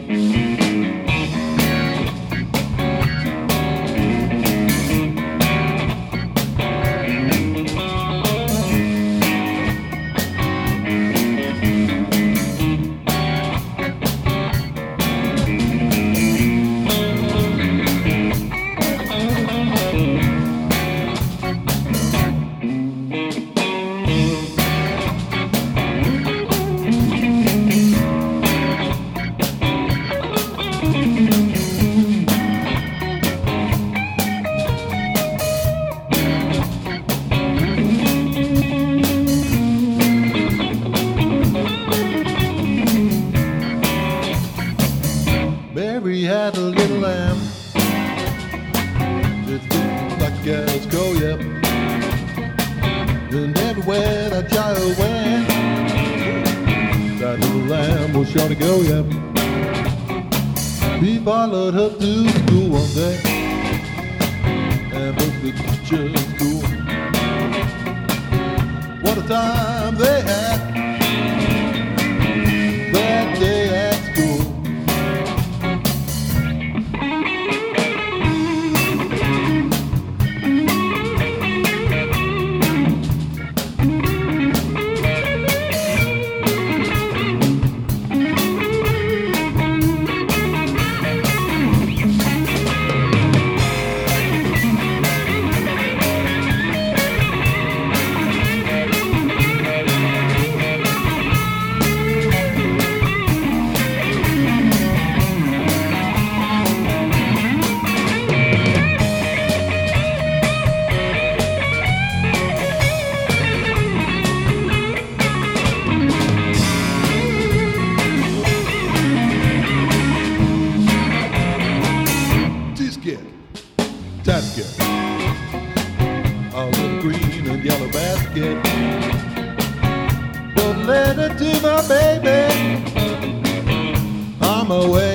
Mary girls go, yep. And everywhere that child went, that little lamb was sure to go, yep. He followed her to school one day and broke the teacher's school. What a time basket. A little green and yellow basket. Don't let it to my baby. I'm away.